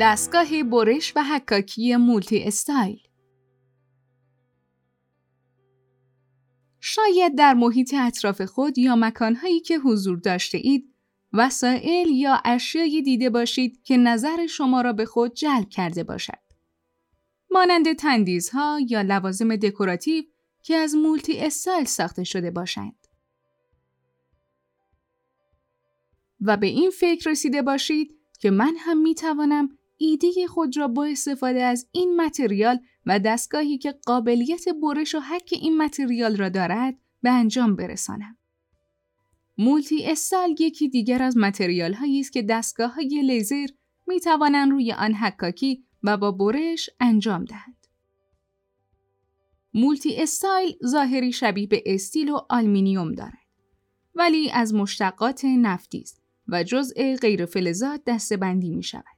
دستگاه برش و حکاکی مولتی استایل شاید در محیط اطراف خود یا مکانهایی که حضور داشته اید وسایل یا اشیایی دیده باشید که نظر شما را به خود جلب کرده باشد. مانند تندیس‌ها یا لوازم دکوراتیو که از مولتی استایل ساخته شده باشند. و به این فکر رسیده باشید که من هم می توانم ایده خود را با استفاده از این متریال و دستگاهی که قابلیت برش و حک این متریال را دارد به انجام برسانم. مولتی استایل یکی دیگر از متریال هایی است که دستگاه های لیزر می توانند روی آن حکاکی و یا برش انجام دهند. مولتی استایل ظاهری شبیه به استیل و آلومینیوم دارد ولی از مشتقات نفتی است و جزء غیر فلزات دسته‌بندی می شود.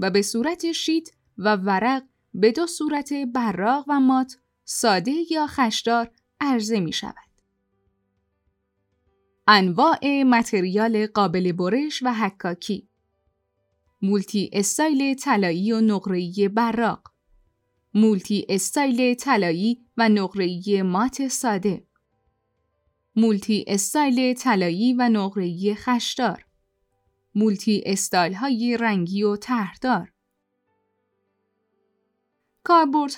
و به صورت شیت و ورق به دو صورت براق و مات، ساده یا خشدار عرضه می شود. انواع متریال قابل برش و حکاکی. مولتی استایل طلایی و نقره‌ای براق. مولتی استایل طلایی و نقره‌ای مات ساده. مولتی استایل طلایی و نقره‌ای خشدار. مولتی استایل های رنگی و طرحدار.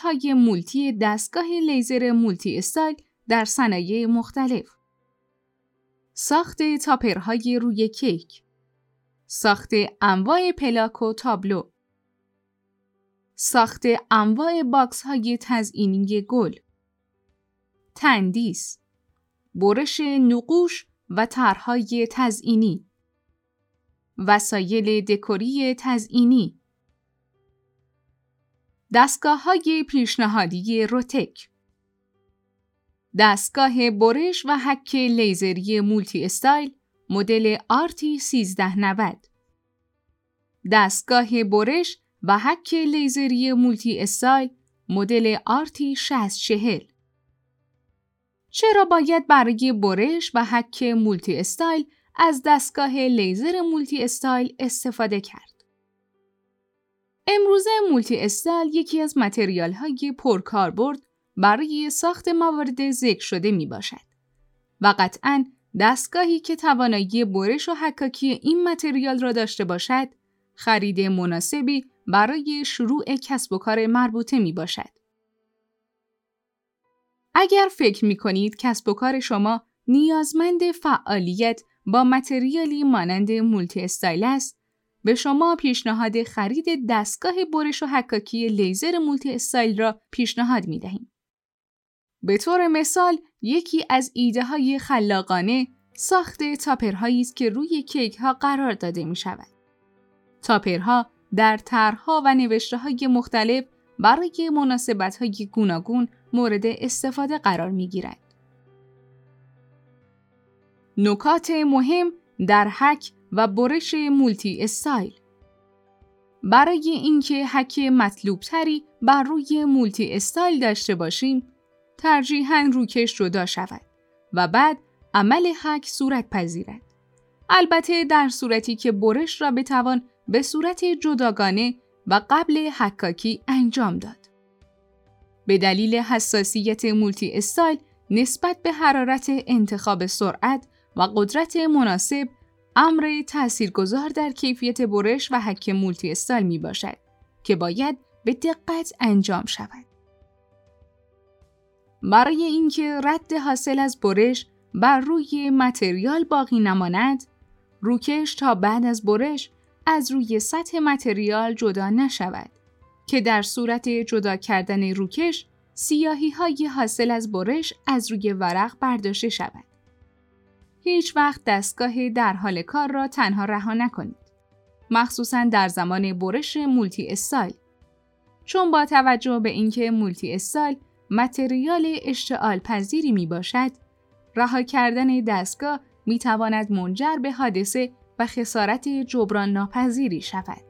های مولتی دستگاه لیزر مولتی استایل در صنایع مختلف. ساخت تاپرهای روی کیک. ساخت انواع پلاک و تابلو. ساخت انواع باکس های تزئینی گل. تندیس. برش نقوش و طرحهای تزئینی. وسایل دکوری تزئینی. دستگاه های پیشنهادی روتک. دستگاه برش و حک لیزری مولتی استایل مدل RT 1390 دستگاه برش و حک لیزری مولتی استایل مدل RT 6040 چرا باید برای برش و حک مولتی استایل از دستگاه لیزر مولتی استایل استفاده کرد. امروزه مولتی استایل یکی از متریال های پرکاربرد برای ساخت موارد ذکر شده می باشد و قطعا دستگاهی که توانایی برش و حکاکی این متریال را داشته باشد خرید مناسبی برای شروع کسب و کار مربوطه می باشد. اگر فکر می کنید کسب و کار شما نیازمند فعالیت با متریالی مانند مولتی استایل است به شما پیشنهاد خرید دستگاه برش و حکاکی لیزر مولتی استایل را پیشنهاد می دهیم. به طور مثال یکی از ایده های خلاقانه ساخت تاپرهایی است که روی کیک ها قرار داده می شود. تاپرها در طرحها و نوشته های مختلف برای مناسبت های گوناگون مورد استفاده قرار می گیرد. نکات مهم در حک و برش مولتی استایل برای اینکه حک مطلوب تری بر روی مولتی استایل داشته باشیم ترجیحاً روکش جدا شود و بعد عمل حک صورت پذیرد. البته در صورتی که برش را بتوان به صورت جداگانه و قبل حکاکی انجام داد. به دلیل حساسیت مولتی استایل نسبت به حرارت انتخاب سرعت و قدرت مناسب امر تاثیرگذار در کیفیت برش و حک مولتی استایل می باشد که باید به دقت انجام شود. برای اینکه رد حاصل از برش بر روی متریال باقی نماند، روکش تا بعد از برش از روی سطح متریال جدا نشود که در صورت جدا کردن روکش سیاهی های حاصل از برش از روی ورق برداشته شود. هیچ وقت دستگاه در حال کار را تنها رها نکنید. مخصوصا در زمان برش مولتی استایل. چون با توجه به اینکه مولتی استایل متریال اشتعال پذیری می باشد، رها کردن دستگاه می تواند منجر به حادثه و خسارت جبران ناپذیری شود.